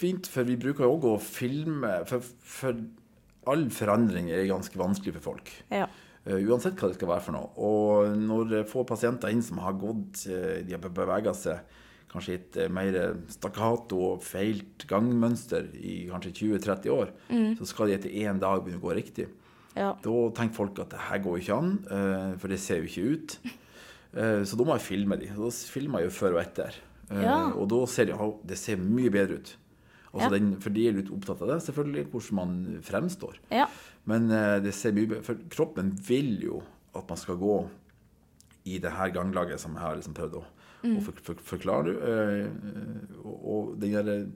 fint, for vi bruker jo òg å filme. For, for all forandring er ganske vanskelig for folk. Ja. Uh, uansett hva det skal være for noe. Og når få får pasienter inn som har gått uh, De har bevega seg kanskje et mer stakkato og feilt gangmønster i kanskje 20-30 år, så skal de etter én dag begynne å gå riktig. Ja. Da tenker folk at det her går ikke an, for det ser jo ikke ut. Så da må jeg filme de. Da filmer jeg jo før og etter. Ja. Og da ser de det ser mye bedre ut. Ja. den, for de er litt opptatt av det, selvfølgelig, hvordan man fremstår. Ja. Men eh, det ser mye For kroppen vil jo at man skal gå i det her ganglaget som jeg har liksom prøvd å, å for, for, forklare. eh, og, og den der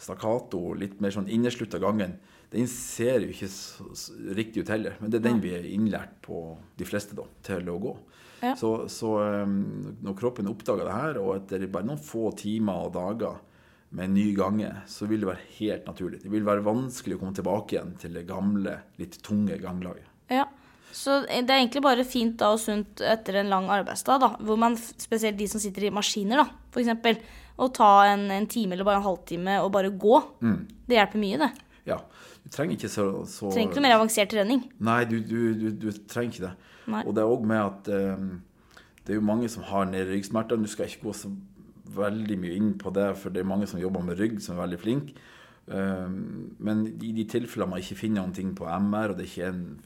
stakkato, litt mer sånn inneslutta gangen, den ser jo ikke så, så riktig ut heller. Men det er den vi er innlært på de fleste da, til å gå. Ja. Så, så eh, når kroppen oppdager det her, og etter bare noen få timer og dager med en ny gange, så vil det være helt naturlig. Det vil være vanskelig å komme tilbake igjen til det gamle, litt tunge ganglaget. Ja. Så det er egentlig bare fint da og sunt etter en lang arbeidsdag, da, hvor man, spesielt de som sitter i maskiner, da, eksempel, å ta en, en time eller bare en halvtime og bare gå. Det hjelper mye, det. Ja, du trenger ikke så, så Trenger ikke noe mer avansert trening. Nei, du, du, du, du trenger ikke det. Nei. Og det er òg med at um, det er jo mange som har nede ryggsmerter. Du skal ikke gå så veldig mye inn på det, for det er mange som jobber med rygg, som er veldig flinke. Eh, men i de tilfellene man ikke finner noen ting på MR, og det ikke er en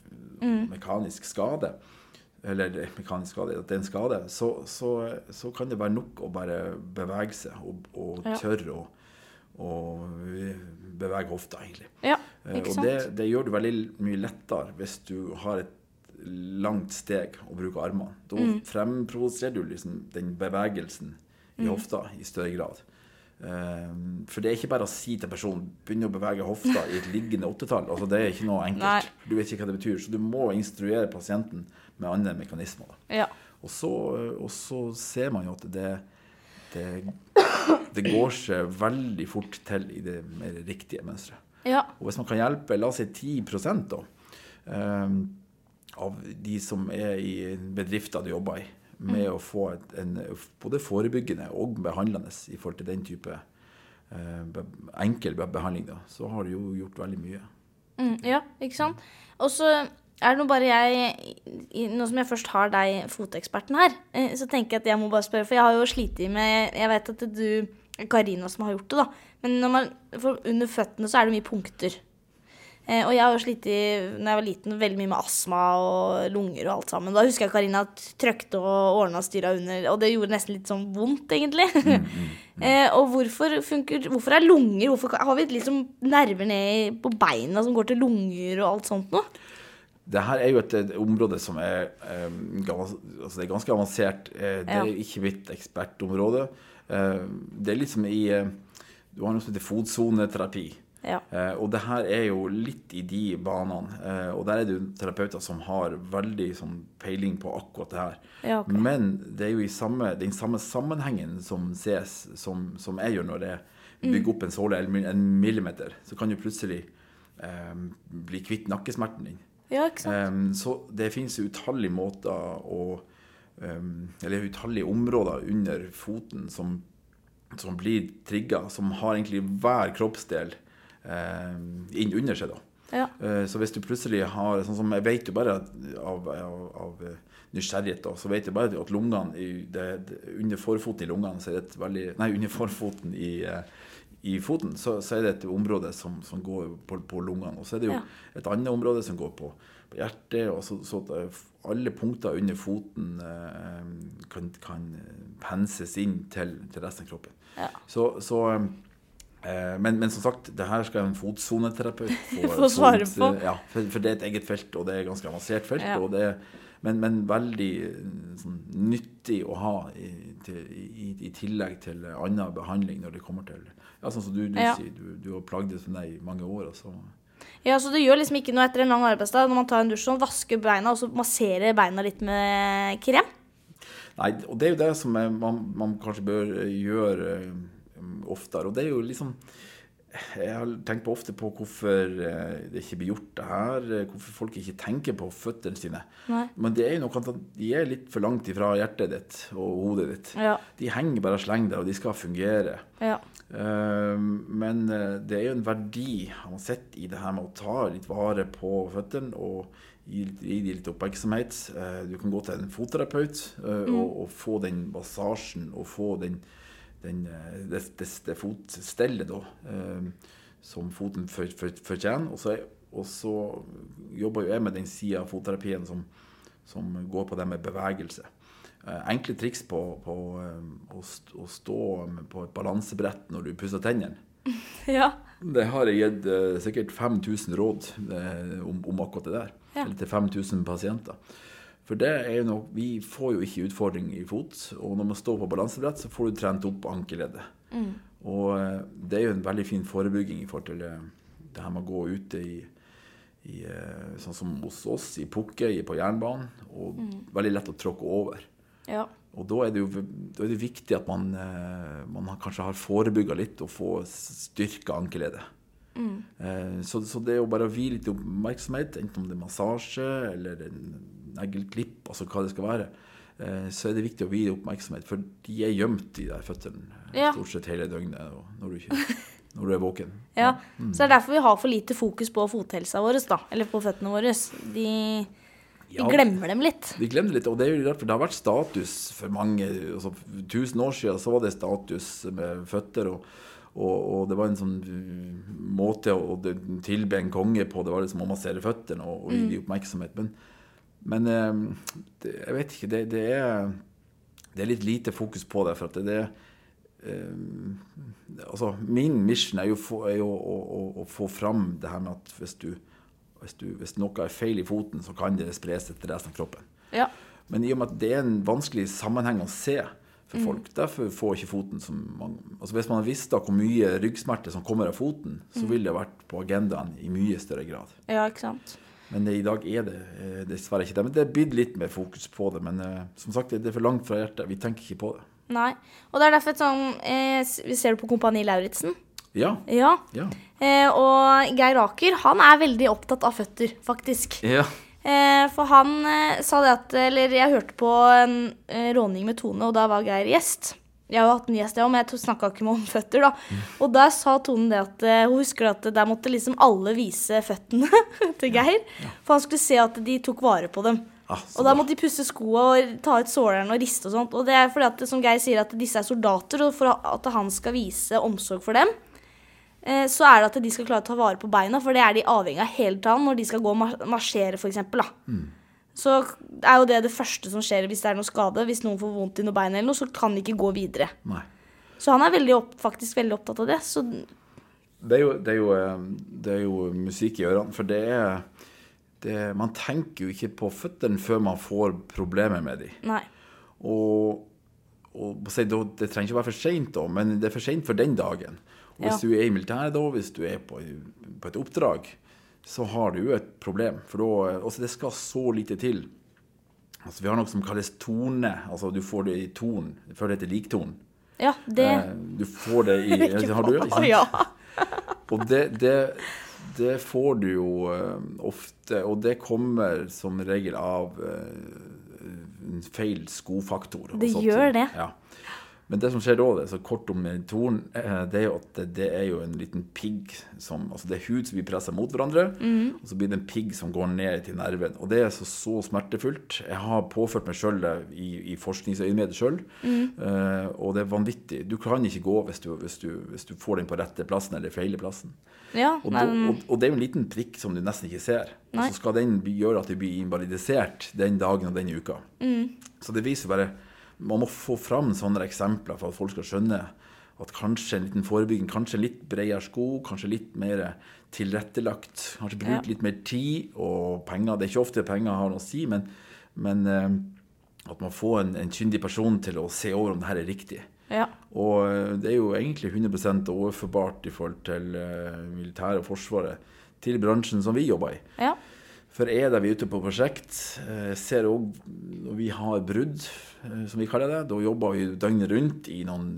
Mm. mekanisk skade, eller er mekanisk skade, at det er en skade, så, så, så kan det være nok å bare bevege seg og, og tørre å, og bevege hofta, egentlig. Ja, Eh, og det, det gjør det veldig mye lettere hvis du har et langt steg å bruke armene. Da Mm. fremprovoserer du liksom den bevegelsen i hofta i større grad. Eh, for det er ikke bare å si til personen begynne å bevege hofta i et liggende åttetall. Altså, det er ikke noe enkelt. Nei. Du vet ikke hva det betyr. Så du må instruere pasienten med andre mekanismer. Ja. Og så, og så ser man jo at det, det, det går seg veldig fort til i det mer riktige mønsteret. Ja. Og hvis man kan hjelpe, la oss si 10 da, um, av de som er i bedrifter du jobber i, med å få et, en, både forebyggende og behandlende i forhold til den type eh, enkel behandling, da, så har du jo gjort veldig mye. Mm, ja, ikke sant? Og så er det nå bare jeg Nå som jeg først har deg, foteksperten her, eh, så tenker jeg at jeg må bare spørre, for jeg har jo slitt med Jeg vet at det er du Karina som har gjort det, da. Men man, under føttene så er det mye punkter. Eh, og jeg har jo slitt i, når jeg var liten, veldig mye med astma og lunger og alt sammen. Da husker jeg Karina trøkte og ordna styra under, og det gjorde nesten litt sånn vondt, egentlig. eh, og hvorfor funker Hvorfor er lunger Hvorfor har vi liksom nerver ned på beina som går til lunger og alt sånt noe? Det her er jo et, et område som er, eh, gans- altså det er ganske avansert. Eh, det er Ja. ikke mitt ekspertområde. Eh, det er liksom i eh, Du har noe som heter fotsoneterapi. Ja. Eh, og det her er jo litt i de banene. Eh, og der er det jo terapeuter som har veldig sånn, peiling på akkurat det her. Ja, okay. Men det er jo i samme, den samme sammenhengen som ses, som, som jeg gjør når jeg bygger opp en såle eller en millimeter. Så kan du plutselig eh, bli kvitt nakkesmerten din. Ja, ikke sant? Em, så det finnes utallige måter å em, Eller utallige områder under foten som, som blir trigga, som har egentlig hver kroppsdel inn under seg. da. Ja. Eh, Så hvis du plutselig har sånn som Jeg vet jo bare at av, av, av eh, nysgjerrighet, da, så vet jeg bare at lungene i det, det, Under forfoten i lungene så er det et veldig Nei, under forfoten i, eh, i foten så, så er det et område som, som går på, på lungene. Og så er det jo Ja. et annet område som går på, på hjertet. og så, så eh, alle punkter under foten eh, kan, kan penses inn til, til resten av kroppen. Ja. Så, så eh, men, men som sagt, det her skal en fotsoneterapeut få, Få svare på. Ja, for, for det er et eget felt, og det er et ganske avansert felt. Ja. og det men, men veldig eh, sånn, nyttig å ha i, til, i, i tillegg til annen behandling når det kommer til ja, Sånn som du, du Ja. sier, du, du har plagdes med det i mange år. Og så, ja, så du gjør liksom ikke noe etter en lang arbeidsdag når man tar en dusj og vasker beina, og så masserer beina litt med krem? Nei, og det er jo det som er, man, man kanskje bør gjøre eh, oftere. Og det er jo liksom jeg har tenkt på ofte på hvorfor eh, det ikke blir gjort det her. eh, Hvorfor folk ikke tenker på føttene sine. Nei. Men det er jo noe at de er litt for langt ifra hjertet ditt og hodet ditt. Ja. De henger bare og slenger der, og de skal fungere. Ja. Eh, Men det er jo en verdi han sett i det her med å ta litt vare på føttene og gi, gi dem litt oppmerksomhet. Du kan gå til en fotterapeut eh, og, og få den massasjen og få den, den, eh, det, det, det fotstellet da, eh, som foten for, for, fortjener. Og så, er- jobber jo jeg med den sida av fotterapien som, som går på det med bevegelse. Eh, Enkle triks på, på å, å stå på et balansebrett når du pusser tennene. ja. Det har jeg gitt sikkert 5000 råd om, om akkurat det der. Ja. Eller til 5000 pasienter. For det er jo noe, vi får jo ikke utfordring i fot, og når man står på balansebrett, så får du trent opp ankeleddet. Og eh, det er jo en veldig fin forebygging i forhold til eh, det her med å gå ute i, i eh, sånn som hos oss, i pukke, på jernbanen, og veldig lett å tråkke over. Ja. Og da er det jo er det viktig at man, man kanskje har forebygga litt og få styrka ankeleddet. Eh, så, så det jo bare å vie litt oppmerksomhet, enten om det er massasje eller en negleklipp, altså hva det skal være, eh, så er det viktig å vie oppmerksomhet, for de er gjemt, de føttene, eh, Ja. stort sett hele døgnet når du, ikke, når du er våken. ja. Så det er derfor vi har for lite fokus på fothelsa vår, da. Eller på føttene våre. De, vi Ja. glemmer dem litt. Vi glemmer litt, og det er jo rart, for det har vært status for mange altså, Tusen år siden så var det status med føtter, og, og, og det var en sånn måte å å tilbe en konge på. Det var liksom å massere føttene og, og gi dem oppmerksomhet. Men, men eh, det, jeg vet ikke. Det, det, er, det er litt lite fokus på det. for at det, det eh, altså, Min mission er jo, få- er jo å, å, å få fram det her med at hvis, du, hvis, du, hvis noe er feil i foten, så kan det spres etter til resten av kroppen. Ja. Men i og med at det er en vanskelig sammenheng å se for folk, derfor får ikke foten som man, altså Hvis man visste visst da hvor mye ryggsmerte som kommer av foten, så ville det vært på agendaen i mye større grad. ja, ikke sant. Men det, i dag er det eh, dessverre ikke det. Men det er blitt litt mer fokus på det. Men eh, som sagt, det er for langt fra hjertet. Vi tenker ikke på det. Nei. Og det er derfor et sånn eh, Vi ser det på Kompani Lauritzen. Ja. Ja. Ja. Eh, og Geir Aker, han er veldig opptatt av føtter, faktisk. ja. Eh, for han eh, sa det at Eller jeg hørte på en eh, råning med Tone, og da var Geir gjest. Jeg har jo hatt en gjest, jeg òg, men jeg snakka ikke med om føtter, da. Og der sa Tone det at hun husker at der måtte liksom alle vise føttene til Geir. For han skulle se at de tok vare på dem. Ah, Og da måtte de pusse skoa og ta ut såleren og riste og sånt. Og det er fordi at, som Geir sier, at disse er soldater, og for at han skal vise omsorg for dem, så er det at de skal klare å ta vare på beina, for det er de avhengig av hele tiden når de skal gå og marsjere, f.eks. Mm. Så er jo det det første som skjer hvis det er noe skade. Hvis noen får vondt i noe bein, eller noe, så kan de ikke gå videre. Nei. Så han er veldig opp, faktisk veldig opptatt av det. Så Det er, jo, det, er jo, eh, det er jo musikk i ørene. For det er det, Man tenker jo ikke på føttene før man får problemer med dem. nei. Og, og det trenger ikke å være for seint, men det er for seint for den dagen. Hvis du er i militæret da, hvis du er på, på et oppdrag, så har du jo et problem. For da altså Det skal så lite til. Altså Vi har noe som kalles tone. Altså Du får det i ton. Før det heter likton. Ja, det Eh, Du får det i Har du? det? Ja. Og det, det, det får du jo eh, ofte, og det kommer som regel av eh, en feil skofaktor. Det gjør det. Ja. Men det som skjer da, det er så kort om torn, eh, det er jo at det, er jo en liten pigg som Altså det er hud som blir pressa mot hverandre, mm. og så blir det en pigg som går ned til nerven. Og det er så, så smertefullt. Jeg har påført meg sjøl det i, i forskningsøyemed sjøl, mm. uh, og det er vanvittig. Du kan ikke gå hvis du, hvis du, hvis du får den på rette plassen eller feile plassen. ja Og, men... da, og, og det er jo en liten prikk som du nesten ikke ser. Og Nei. så skal den gjøre at du blir invalidisert den dagen og den uka. Mm. Så det viser bare Man må få fram sånne eksempler for at folk skal skjønne at kanskje en liten forebygging, kanskje litt bredere sko, kanskje litt mer tilrettelagt. Kanskje bruke Ja. litt mer tid og penger. Det er ikke ofte penger har noe å si, men, men eh, at man får en, en kyndig person til å se over om det her er riktig. ja. Og eh, det er jo egentlig 100 overførbart i forhold til eh, militæret og forsvaret til bransjen som vi jobber i. ja. For er er ute på prosjekt, eh, ser òg når vi har brudd, eh, som vi kaller det, da jobber vi døgnet rundt i noen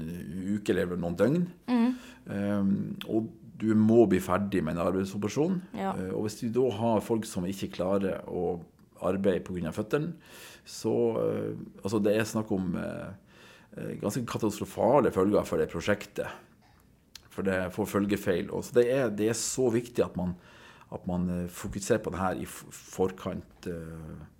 uker eller noen døgn. Mm. Um, og du må bli ferdig med en arbeidsoperasjon. Ja. Eh, Og hvis du da har folk som ikke klarer å arbeide pga. føttene, så Altså, det er snakk om ganske katastrofale følger for det prosjektet. For det får følgefeil. Og så det, er, det er så viktig at man, at man eh, fokuserer på det her i forkant. eh,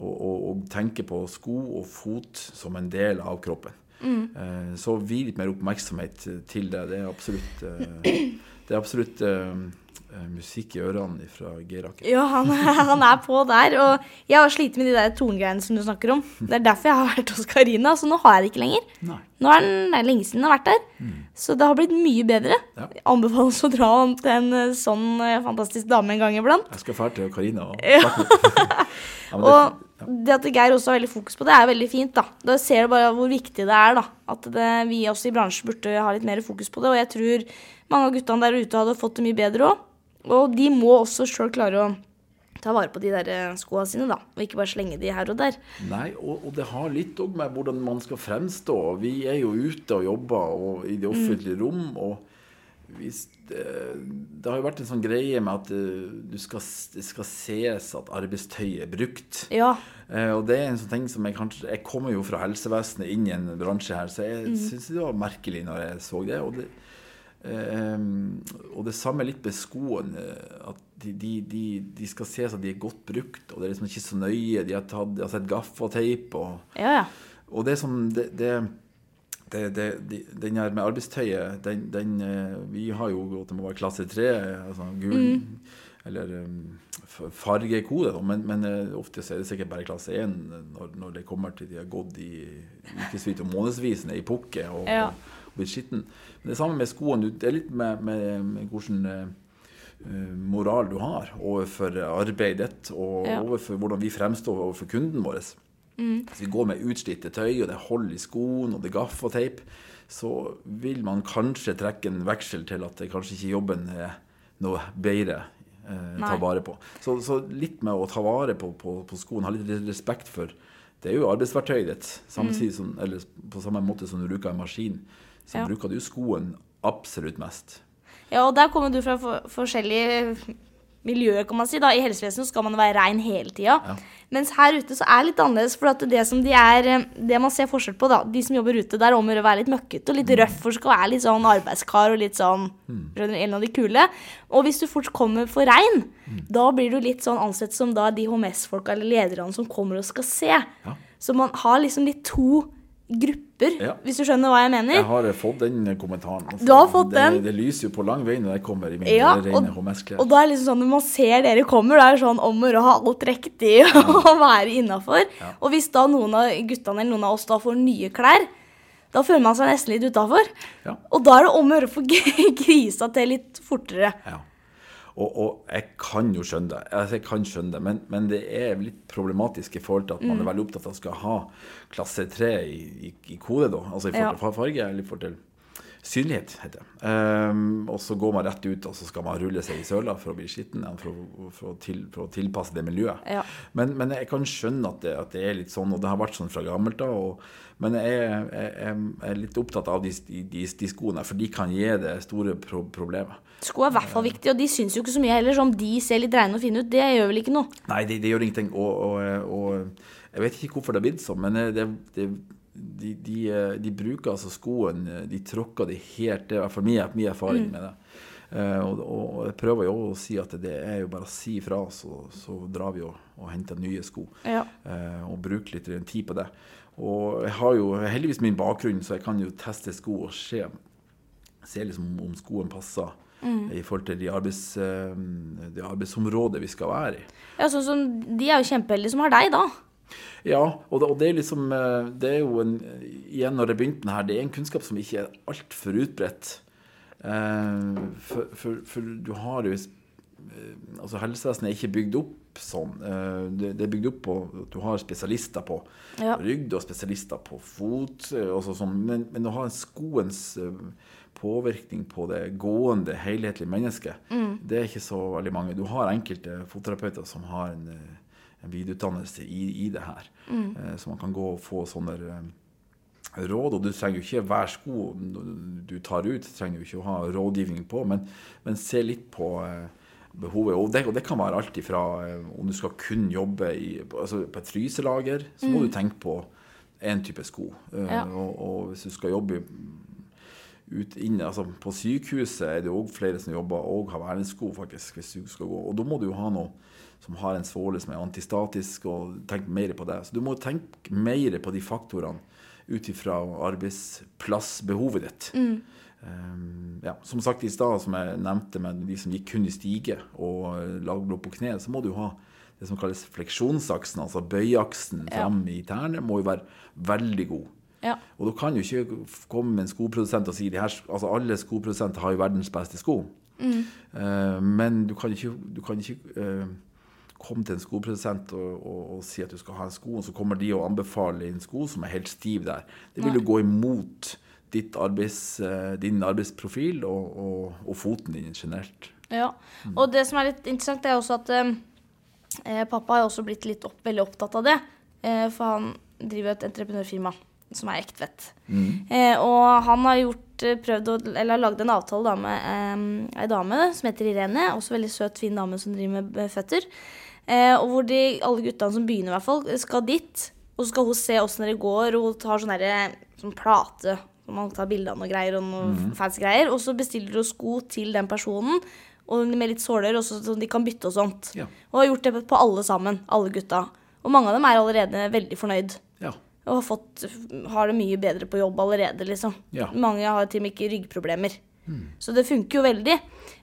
Og, og, og tenker på sko og fot som en del av kroppen. Mm. Så vi litt mer oppmerksomhet til det. Det er absolutt, eh, det er absolutt eh, eh, musikk i ørene fra Geir Aker. Ja, han, han er på der. Og jeg har slitt med de der tonegreiene som du snakker om. Det er derfor jeg har vært hos Karina, så nå har jeg det ikke lenger. Nei. Nå er den, det lenge siden jeg har vært der, så det har blitt mye bedre. Ja. Jeg Anbefales å dra til en eh, sånn eh, fantastisk dame en gang iblant. Jeg skal dra til Karina og ja, det, Og det at Geir også har veldig fokus på det, er veldig fint. Da Da ser du bare hvor viktig det er. da At det, vi også i bransjen burde ha litt mer fokus på det. Og jeg tror mange av guttene der ute hadde fått det mye bedre òg. Og de må også sjøl klare å ta vare på de der eh, skoa sine, da. Og ikke bare slenge de her og der. Nei, og, og det har litt òg med hvordan man skal fremstå. Vi er jo ute og jobber og i det offentlige rom. og hvis det, det har jo vært en sånn greie med at eh, du skal, det skal ses at arbeidstøy er brukt. Ja. Eh, og det er en sånn ting som jeg kanskje Jeg kommer jo fra helsevesenet inn i en bransje her, så jeg synes det var merkelig når jeg så det. Og det, eh, og det samme er litt med skoene. At de, de, de, de skal ses at de er godt brukt, og det er liksom ikke så nøye. De har, tatt, de har sett gaffateip og Ja, ja. og det som det, det, det, det, Den her med arbeidstøyet, den, den eh, Vi har jo gått det må være klasse tre, altså gul eller um, fargekode, men, men eh, ofte er det sikkert bare klasse én når, når det kommer til de har gått i ukevis og månedsvis ned i pukket og, Ja. og, og blitt skitten. Men det samme med skoene. Det er litt med, med, med hvordan eh, eh, moral du har overfor arbeidet og Ja. overfor hvordan vi fremstår overfor kunden vår. Hvis vi går med utslitte tøy, og det er hold i skoen, og det er gaffateip, så vil man kanskje trekke en veksel til at det kanskje ikke jobben er noe bedre eh, ta vare på. Så, så litt med å ta vare på, på, på skoen, ha litt respekt for Det er jo arbeidsverktøyet ditt, mm. som, eller på samme måte som du bruker en maskin. Så Ja. bruker du skoen absolutt mest. Ja, og der kommer du fra for, forskjellige miljøer, kan man si. da. I helsevesenet skal man være rein hele tida. Ja. Mens her ute så er det litt annerledes. For at det som de er eh, Det man ser forskjell på, da, de som jobber ute, der om å være litt møkkete og litt røff, for skal være litt sånn arbeidskar og litt sånn skjønner En av de kule. Og hvis du fort kommer for rein, da blir du litt sånn ansett som da de HMS-folka eller lederne som kommer og skal se. Ja. Så man har liksom litt to grupper, Ja. hvis du skjønner hva jeg mener. Jeg har fått den kommentaren. altså. Du har fått det, den? Det lyser jo på lang vei når jeg kommer i mine Ja, rene og, HMS-klær. og da er det liksom sånn når man ser dere kommer, da er det sånn om å gjøre ha alt riktig og være innafor. Ja. Og hvis da noen av guttene eller noen av oss da får nye klær, da føler man seg nesten litt utafor. Ja. Og da er det om å gjøre å få grisa til litt fortere. Ja. Og, og jeg kan jo skjønne det, altså jeg kan skjønne det, men, men det er litt problematisk i forhold til at man Mm. er veldig opptatt av å skal ha klasse 3 i, i, i kode, da. Altså i forhold til farge eller i forhold til synlighet, heter det. Um, og så går man rett ut, og så skal man rulle seg i søla for å bli skitten, for, å- for, å til, for å tilpasse det miljøet. Ja. Men, men jeg kan skjønne at det, at det er litt sånn, og det har vært sånn fra gammelt av. Men jeg, jeg, jeg, jeg er litt opptatt av de, de, de skoene, for de kan gi det store pro problemet. Sko er i hvert fall viktig, og de syns jo ikke så mye heller. Så om de ser litt reine og fine ut, det gjør vel ikke noe. Nei, det, de gjør ingenting. Og, og, og jeg vet ikke hvorfor det har blitt sånn, men det, det, de, de, de bruker altså skoen De tråkker det helt Det er i hvert fall min, erfaring med det. Eh, og, og jeg prøver jo å si at det er jo bare å si ifra, så, så drar vi og, og henter nye sko. Ja. Eh, og bruker litt tid på det. Og jeg har jo heldigvis min bakgrunn, så jeg kan jo teste sko og se, se liksom om skoen passer. I forhold til de, arbeids, de arbeidsområdet vi skal være i. ja, sånn som De er jo kjempeheldige som har deg, da. Ja, og det, og det er liksom eh, Det er jo en Igjen, når jeg begynte med det her, det er en kunnskap som ikke er altfor utbredt. Eh, for, for, for du har jo eh, Altså, helsevesenet er ikke bygd opp sånn. Eh, det, det er bygd opp på at du har spesialister på Ja. rygg, du har spesialister på fot, og sånn. Men, men å ha en skoens påvirkning på det gående, helhetlige mennesket, det er ikke så veldig mange. Du har enkelte fotterapeuter som har en videreutdannelse i, i det her. Mm. så man kan gå og få sånne eh, råd, og du trenger jo ikke hver sko du tar ut, trenger jo ikke å ha rådgivning på, men, men se litt på eh, behovet. Og det, og det, kan være alt ifra eh, om du skal kun jobbe i, altså på et fryselager, så må mm. du tenke på én type sko. Eh, ja. Og, og, hvis du skal jobbe ut, inn, altså på sykehuset, er det òg flere som jobber og har vernesko, faktisk, hvis du skal gå. Og da må du jo ha noe som har en svåle som er antistatisk, og tenke mer på det. Så du må tenke mer på de faktorene ut ifra arbeidsplassbehovet ditt. Mm. Um, ja, som sagt i stad, som jeg nevnte med de som gikk kun i stige og lå på kne, så må du ha det som kalles fleksjonsaksen, altså bøyaksen ja. fram i tærne, må jo være veldig god. Ja. Og da kan jo ikke komme en skoprodusent og si at altså alle skoprodusenter har jo verdens beste sko. Mm. Uh, men du kan ikke, du kan ikke uh, komme til en skoprodusent og, og, og, si at du skal ha en sko, og så kommer de og anbefaler en sko som er helt stiv der. Det vil jo gå imot arbeids, uh, din arbeidsprofil og, og, foten din generelt. Ja, og det som er litt interessant, er også at eh, pappa har også blitt litt opp, veldig opptatt av det. Eh, for han driver et entreprenørfirma som er Ektvedt. Mm. Eh, og han har gjort, eh, prøvd å, eller lagd en avtale da, med eh, ei dame som heter Irene. Også veldig søt, fin dame som driver med føtter. Eh, og hvor de, alle guttene som begynner, i hvert fall, skal dit. Og så skal hun se åssen det går, og hun tar sånn sånn plate hvor man tar bilde av noe greier og noe mm. fancy greier. Og så bestiller hun sko til den personen og med litt såler, så de kan bytte og sånt. Ja. Og har gjort det på alle sammen, alle gutta. Og mange av dem er allerede veldig fornøyd. Ja og har, fått, har det mye bedre på jobb allerede, liksom. Ja. Mange har til og med ikke ryggproblemer. Mm. Så det funker jo veldig.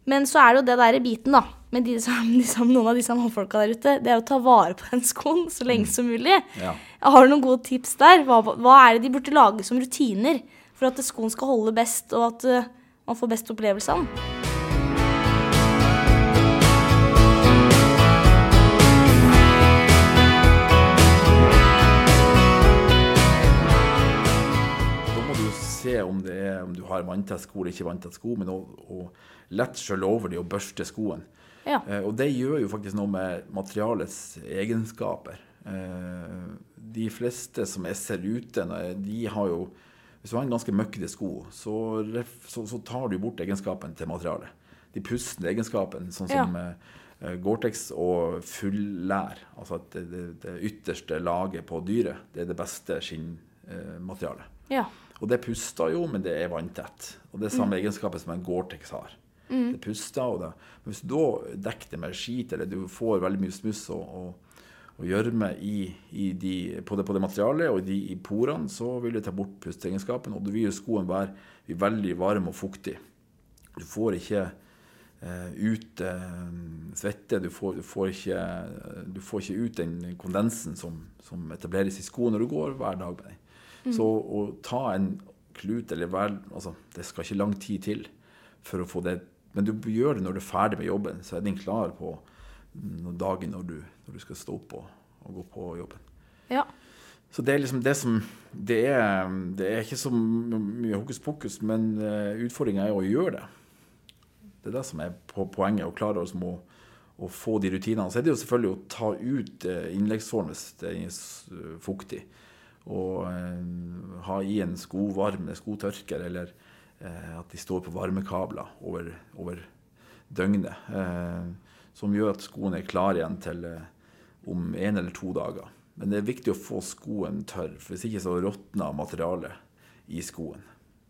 Men så er det jo det der i biten, da, med de som, de noen av disse mannfolka der ute, det er å ta vare på den skoen så lenge mm. som mulig. Ja. Har du noen gode tips der? Hva, hva, er det de burde lage som rutiner for at skoen skal holde best, og at uh, man får best opplevelse av den? Se om, er, om du har vanntett sko eller ikke vanntett sko, men å, å lett skjølle over de og børste skoen. Ja. Eh, og det gjør jo faktisk noe med materialets egenskaper. Eh, de fleste som jeg ser ute, de har jo Hvis du har en ganske møkkete sko, så, så, så, tar du bort egenskapen til materialet. De pustende egenskapene, sånn som ja. eh, Gore-Tex og fullær. Altså at det, det, det, ytterste laget på dyret, det er det beste skinnmaterialet. Ja. Og det puster jo, men det er vanntett. Og det er samme mm. egenskapet som en Gore-Tex har. Mm. Det puster, og det. Men hvis du da dekker det med skit, eller du får veldig mye smuss og, gjørme på, på, det materialet og de, i porene, så vil det ta bort pusteegenskapen. Og du vil jo skoen være veldig varm og fuktig. Du får ikke Uh, ut uh, svette. Du får, du, får ikke, du får, ikke, ut den kondensen som, som etableres i skoen når du går hver dag med den. Mm. Så å ta en klut eller vel altså, Det skal ikke lang tid til for å få det Men du gjør det når du er ferdig med jobben. Så er den klar på dagen når du, når du skal stå opp og, og, gå på jobben. Ja. Så det er liksom det som Det er, det er ikke så mye hokus pokus, men uh, utfordringa er å gjøre det. Det er det som er på poenget, å klare oss med å, å få de rutinene. Så er det jo selvfølgelig å ta ut innleggsformen hvis det er fuktig og eh, ha i en sko varm skotørker, eller eh, at de står på varmekabler over, over døgnet. Eh, som gjør at skoene er klare igjen til om en eller to dager. Men det er viktig å få skoen tørr, for hvis ikke så råtner materialet i skoen.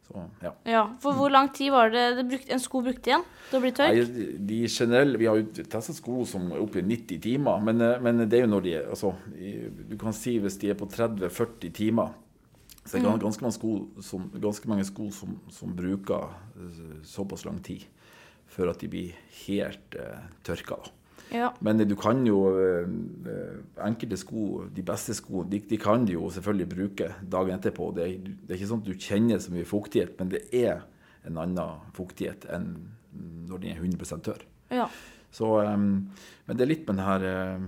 Så, ja. ja. For hvor lang tid var det, det brukt, en sko brukte igjen til å bli tørr? Nei, de generelle, Vi har jo testet sko som er oppe i 90 timer, men, eh, men, det er jo når de er altså, Du kan si hvis de er på 30-40 timer. Så det er mm. ganske mange sko som, ganske mange sko som, som bruker eh, såpass lang tid før at de blir helt uh, tørka. da. Ja. Men du kan jo eh, Enkelte sko, de beste sko, de, de, kan du jo selvfølgelig bruke dagen etterpå. Det er, det er, ikke sånn at du kjenner så mye fuktighet, men det er en annen fuktighet enn når den er 100 tørr. Ja. Så, um, men det er litt med den her uh,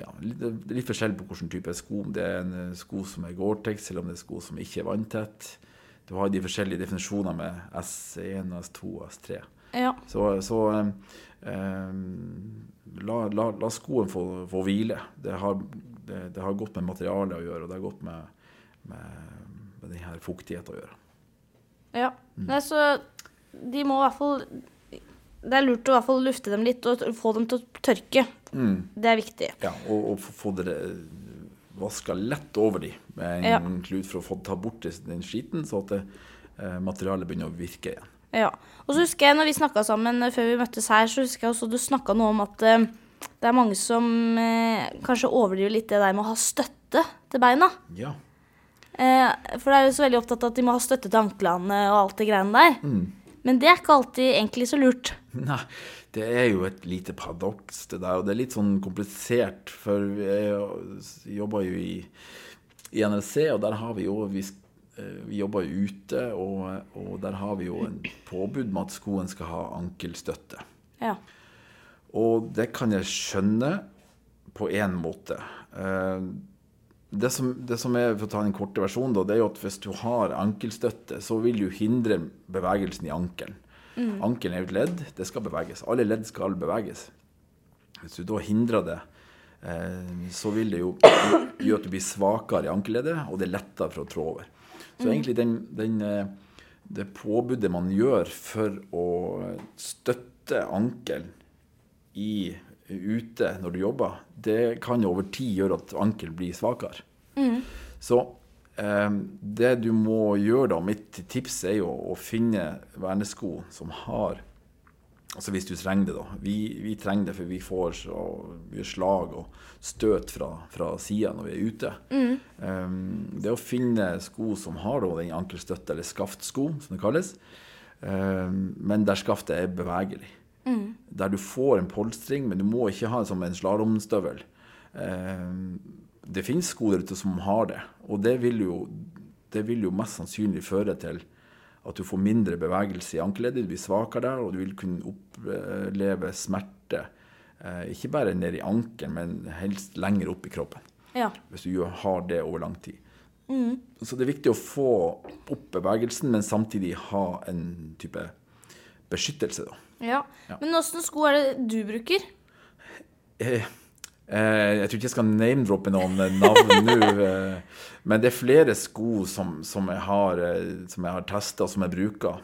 ja, litt, litt forskjell på hvilken type sko. Om det er en sko som er Gore-Tex, eller om det er sko som ikke er vanntett. Du har de forskjellige definisjoner med S1, S2 og S3. Ja. Så, så la, la, la, skoen få, få hvile. Det har, det, det har, gått med materialet å gjøre, og det har gått med, med, den her fuktigheten å gjøre. Ja. Nei, så de må i hvert fall Det er lurt å i hvert fall lufte dem litt og få dem til å tørke. Det er viktig. Ja, og, og få- få det vaska lett over de med en Ja. klut for å få ta bort den skiten, så at det, eh, materialet begynner å virke igjen. Ja. Og så husker jeg når vi snakka sammen eh, før vi møttes her, så husker jeg også du snakka noe om at eh, det er mange som eh, kanskje overdriver litt det der med å ha støtte til beina. Ja. Eh, for det er jo så veldig opptatt av at de må ha støtte til anklene og alt det greiene der. Mm. Men det er ikke alltid egentlig så lurt. Nei, det er jo et lite paradoks, det der. Og det er litt sånn komplisert, for vi jobber jo i, i NRC, og der har vi jo Vi, vi jobber jo ute, og, og der har vi jo en påbud med at skoen skal ha ankelstøtte. Ja. Og det kan jeg skjønne på én måte. Eh, Det som, det som er, For å ta den korte versjonen, da, det er jo at hvis du har ankelstøtte, så vil du hindre bevegelsen i ankelen. Ankelen er jo et ledd, det skal beveges. Alle ledd skal beveges. Hvis du da hindrer det, eh, så vil det jo gjøre at du blir svakere i ankelleddet, og det er lettere for å trå over. Så egentlig den, den, eh, det påbudet man gjør for å støtte ankelen i, ute når du jobber, det kan jo over tid gjøre at ankel blir svakere. Så eh, det du må gjøre da, mitt tips er jo å finne vernesko som har Altså hvis du trenger det, da. Vi, vi trenger det, for vi får så mye slag og støt fra, fra sida når vi er ute. Um, det å finne sko som har da, den ankelstøtte, eller skaftsko, som det kalles, um, men der skaftet er bevegelig. Der du får en polstring, men du må ikke ha det som en slalåmstøvel. Um, det finnes sko der ute som har det, og det vil jo, det vil jo mest sannsynlig føre til at du får mindre bevegelse i ankeleddet, du blir svakere der, og du vil kunne oppleve smerte. Eh, ikke bare ned i ankelen, men helst lenger opp i kroppen. Ja. Hvis du har det over lang tid. Så det er viktig å få opp bevegelsen, men samtidig ha en type beskyttelse. Da. ja. Men åssen sko er det du bruker? Eh, jeg tror ikke jeg skal name-droppe noen eh, navn nå, eh, men det er flere sko som, som jeg har, eh, som jeg har testa, som jeg bruker.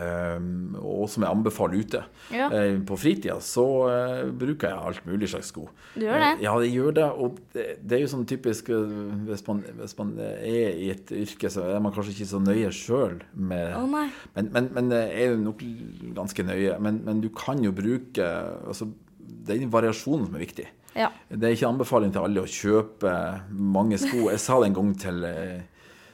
eh, og som jeg anbefaler ute. Ja. Eh, på fritida så eh, bruker jeg alt mulig slags sko. Du gjør det? Eh, ja, jeg gjør det. Og det, det er jo sånn typisk eh, hvis man, hvis man er i et yrke, så er man kanskje ikke så nøye sjøl med nei. men, men, men det er jo nok ganske nøye. Men, men du kan jo bruke altså, Det er den variasjonen som er viktig. Ja. Det er ikke anbefaling til alle å kjøpe mange sko. Jeg sa det en gang til eh,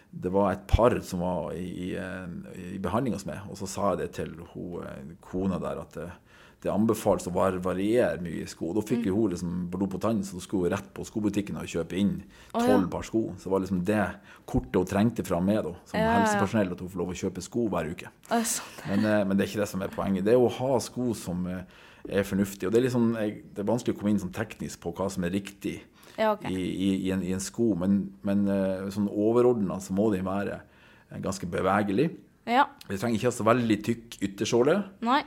Det var et par som var i, i, eh, behandling hos meg, og så sa jeg det til hun, eh, kona der at det, det anbefales å var- variere mye i sko. Da fikk mm. hun liksom blod på tann, så da skulle hun rett på skobutikken og kjøpe inn Å, ja. tolv par sko. Så det var liksom det kortet hun trengte fra meg da, som Ja, ja, ja. helsepersonell, at hun får lov å kjøpe sko hver uke. Oh, sånn. Men, men det er ikke det som er poenget. Det er å ha sko som er fornuftig. Og det er, liksom, jeg, det er vanskelig å komme inn sånn teknisk på hva som er riktig Ja, okay. i, i, i, en, i en sko, men, men eh, sånn overordna så må de være eh, ganske bevegelige. Ja. Vi trenger ikke ha så veldig tykk yttersåle, Nei.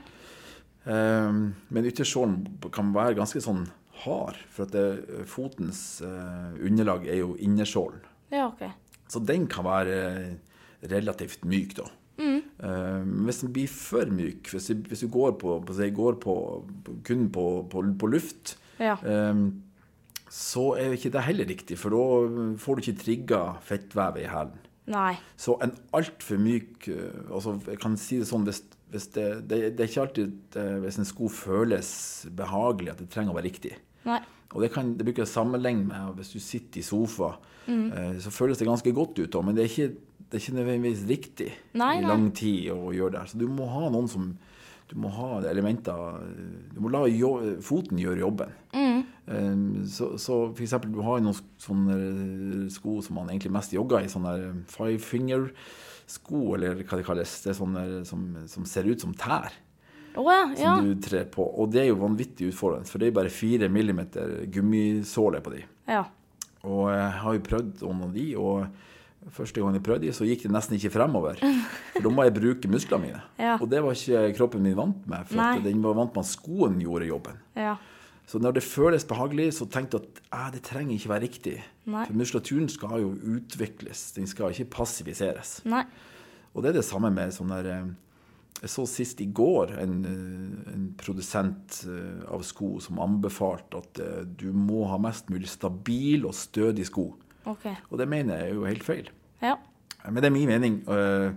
Um, men yttersålen kan være ganske sånn hard, for at det, fotens uh, underlag er jo innersålen. Ja, okay. Så den kan være eh, relativt myk, da. Eh, hvis den blir for myk, hvis du, hvis du går, på, på, går på, på, kun på, på, luft, Ja. um, så er ikke det heller riktig, for da får du ikke trigga fettvevet i hælen. Så en altfor myk eh, altså Jeg kan si det sånn hvis, hvis det, det, det er ikke alltid hvis en sko føles behagelig, at det trenger å være riktig. Nei. Og det, kan, det bruker jeg sammenligne med hvis du sitter i sofa, eh, så føles det ganske godt ut, men det er ikke, det er ikke nødvendigvis riktig Nei, i lang tid å gjøre det. Så du må ha noen som Du må ha elementer Du må la jo, foten gjøre jobben. Eh, så, så for eksempel, du har noen sånne sko som man egentlig mest jogger i, sånne five finger-sko, eller hva det kalles. Det er sånne som, som ser ut som tær Oh, ja. som Ja. du trer på. Og det er jo vanvittig utfordrende, for det er bare fire millimeter gummisåle på de. ja. Og jeg har jo prøvd noen av de, og første gang jeg prøvde det, så gikk det nesten ikke fremover. For da må jeg bruke musklene mine. Ja. Og det var ikke kroppen min vant med, for den var vant med at skoen gjorde jobben. Ja. Så når det føles behagelig, så tenkte jeg at det trenger ikke være riktig. Nei. For muskulaturen skal jo utvikles, den skal ikke passiviseres. Nei. Og det er det samme med sånn der eh, Jeg så sist i går en, eh, en produsent eh, av sko som anbefalte at du må ha mest mulig stabil og stødig sko. Ok. Og det mener jeg er jo helt feil. Ja. Men det er min mening, øh,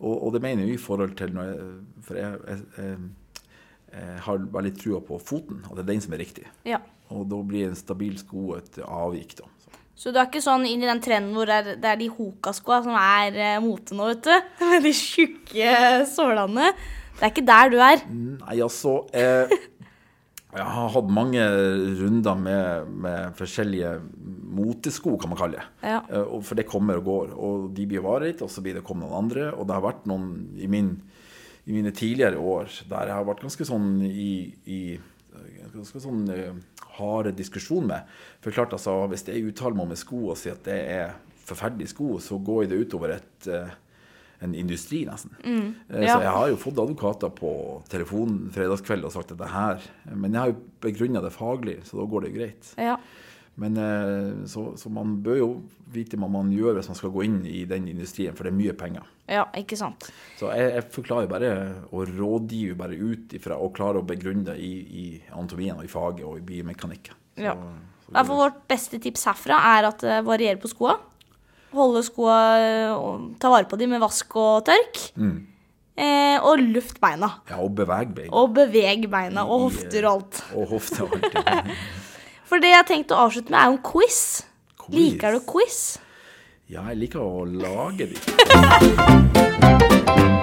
og, og det mener jeg i forhold til når jeg, For jeg, jeg, jeg, har litt trua på foten, at det er den som er riktig. ja. Og da blir en stabil sko et avvik, da. Så. Så du er ikke sånn inn i den trenden hvor det er, det er de Hoka-skoa som er eh, mote nå, vet du? Med de tjukke sålene. Det er ikke der du er. Nei, altså eh, Jeg har hatt mange runder med, med forskjellige motesko, kan man kalle det. Ja. Eh, For det kommer og går. Og de blir varet, og så blir det kommet noen andre. Og det har vært noen i, min, i mine tidligere år der jeg har vært ganske sånn i, i ganske sånn eh, harde diskusjon med. For klart, altså, hvis jeg uttaler meg om en sko og sier at det er forferdelig sko, så går det utover et eh, en industri, nesten. Mm, ja. Så jeg har jo fått advokater på telefonen fredagskveld og sagt at det her Men jeg har jo begrunna det faglig, så da går det jo greit. Ja. Men eh, så, så man bør jo vite hva man gjør hvis man skal gå inn i den industrien, for det er mye penger. ja, ikke sant. Så jeg, jeg forklarer bare og rådgiver bare ut ifra og klarer å begrunne det i, i anatomien og i faget og i biomekanikken. Så, Ja. så fall vårt beste tips herfra er at det varierer på skoa. Holde skoa eh, og ta vare på dem med vask og tørk. Eh, og luft beina. Ja, og beveg beina. Og beveg beina og hofter og alt. Og hofter og alt. ja. For det jeg har tenkt å avslutte med, er jo en quiz. Quiz. Liker du quiz? Ja, jeg liker å lage de.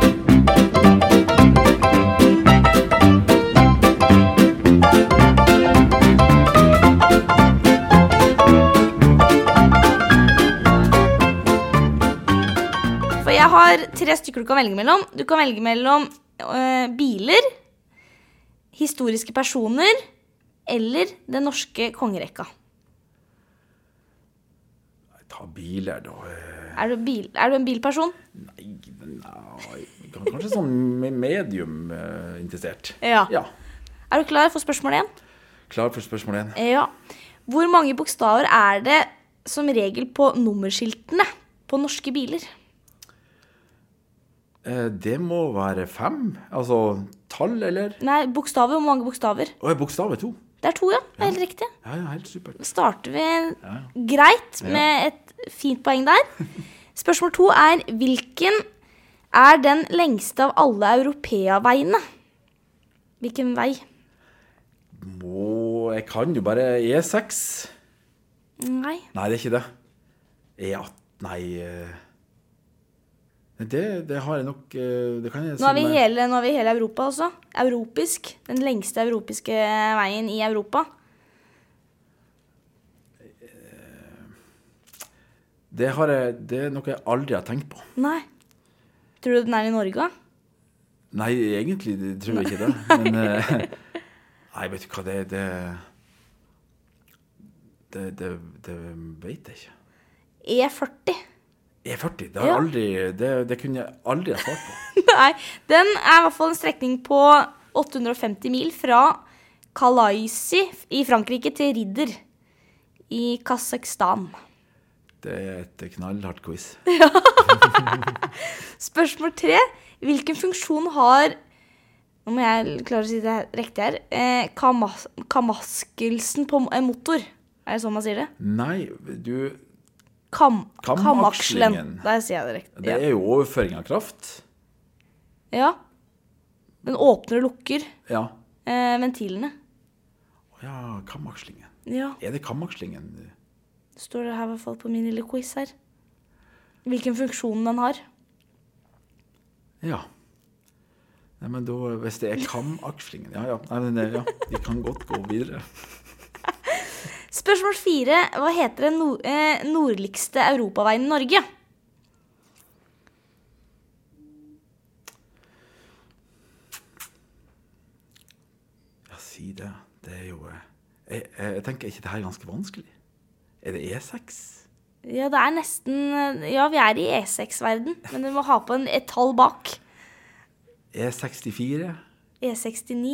jeg har tre stykker du kan velge mellom. Du kan velge mellom øh, biler, historiske personer eller den norske kongerekka. Ta biler, da. Eh, Er du, bil, er du en bilperson? Nei, nei Kanskje sånn medium eh, interessert. Ja. Ja. Er du klar for spørsmål én? Klar for spørsmål én? Ja. Hvor mange bokstaver er det som regel på nummerskiltene på norske biler? Eh, det må være fem. Altså tall, eller? Nei, bokstaver. Hvor mange bokstaver? Å, bokstav er to. Det er to, ja. Det er helt riktig. Ja, ja, helt supert. Starter vi greit med et fint poeng der. Spørsmål to er hvilken er den lengste av alle europeaveiene? Hvilken vei? Må Jeg kan jo bare E6. Nei. Nei, det er ikke det. E18 Nei eh, det, det har jeg nok eh, Det kan jeg Nå er vi hele, nå er vi hele Europa også. Europisk. Den lengste europiske veien i Europa. det, har jeg, det er noe jeg aldri har tenkt på. Nei. Tror du den er i Norge? da? Nei, egentlig tror jeg ikke det. Men eh, Nei, vet du hva, det Det, det, det, det vet jeg ikke. E40. E40, det, har Ja. aldri, det, det kunne jeg aldri ha svart på. Nei, den er i hvert fall en strekning på 850 mil fra Kalaisi i Frankrike til Ridder i Kasakhstan. Det er et knallhardt quiz. Ja. Spørsmål tre. Hvilken funksjon har Nå må jeg klare å si det riktig her. Eh, kamas kamaskelsen på en motor. Er det sånn man sier det? Nei, du Kam Kamakslingen. kamakselen. Der sier jeg det riktig. Det er jo overføring av kraft. Ja. Den åpner og lukker Ja. eh, ventilene. Å Ja, kamakslingen. Ja. Er det kamakslingen? Står det her i hvert fall på min lille quiz her. Hvilken funksjon den har. Ja. Nei, men da, hvis det er kamakslingen Ja, ja. Nei, men, eh, ja. Vi kan godt gå videre. Spørsmål fire. Hva heter den nord eh, nordligste europaveien i Norge? Ja, si det. Det er jo eh, Jeg, jeg, jeg tenker ikke det her er ganske vanskelig. Er det E E6? Ja, det er nesten Ja, vi er i E6-verden, men du må ha på en, et tall bak. E64? E69.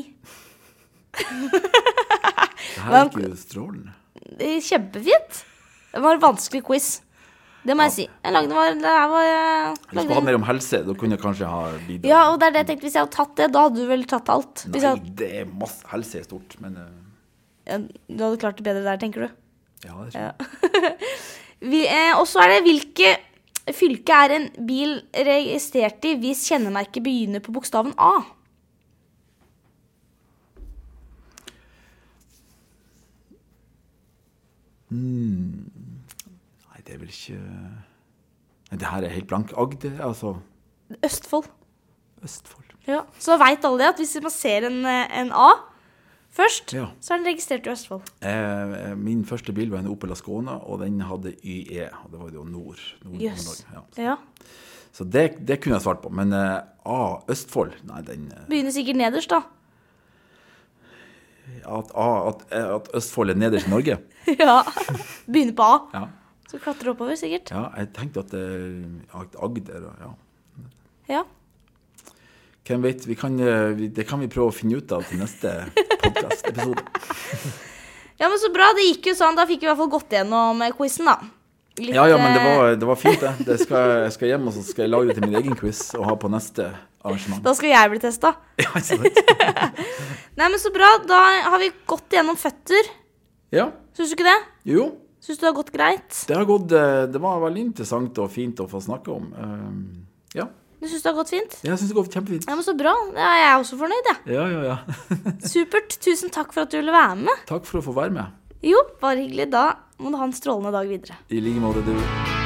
Det her gikk jo strålende. Det Kjempefint. Det var en vanskelig quiz. Det må jeg si. Jeg lagde var, det her var Hvis vi lagde, hadde mer om helse, da kunne jeg kanskje ha bidratt. Ja, og det er det jeg tenkte. Hvis jeg hadde tatt det, da hadde du vel tatt alt? Hvis Nei, hadde... det er masse Helse er stort, men eh, ja, du hadde klart det bedre der, tenker du? ja, det tror jeg. Ja. eh, og så er det hvilke fylke er en bil registrert i hvis kjennemerket begynner på bokstaven A? Nei, det er vel ikke Nei, det her er helt blank. Agder, altså Østfold. Østfold. Ja. Så veit alle det, at hvis man ser en, eh, en A først, Ja. så er den registrert i Østfold. Eh, eh, min første bil var en Opel Ascona, og den hadde YE. Og det var jo nord. nord yes. Ja. Ja. Så det, det kunne jeg svart på. Men eh, A, Østfold Nei, den eh, Begynner sikkert nederst, da. At, at, at Østfold er nederst i Norge? ja. Begynner på A. Ja. Så klatre oppover, sikkert. ja jeg tenkte at eh, at Agder ja. Ja. Hvem vet? Vi kan, eh, vi, det kan vi prøve å finne ut av til neste podkast-episode. ja, men så bra. Det gikk jo sånn. Da fikk vi i hvert fall gått gjennom quizen, da. Litt, Ja, ja, men det eh, var, det var fint, det. det skal, jeg skal hjem og så skal jeg lage det til min egen quiz og ha på neste arrangement. Da skal jeg bli testa. Ja? Nei, men så bra. Da har vi gått gjennom føtter. ja, Syns du ikke det? jo. Syns du det har gått greit? Det har gått eh, Det var veldig interessant og fint å få snakke om. Uh, Ja, Du syns det har gått fint? Ja, jeg syns det går kjempefint. Ja, men Så bra. jeg er også fornøyd, jeg. Ja, ja, ja. Supert. Tusen takk for at du ville være med. Takk for å få være med. Jo, bare hyggelig. Da må du ha en strålende dag videre. I like måte, du.